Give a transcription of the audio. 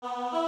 Oh.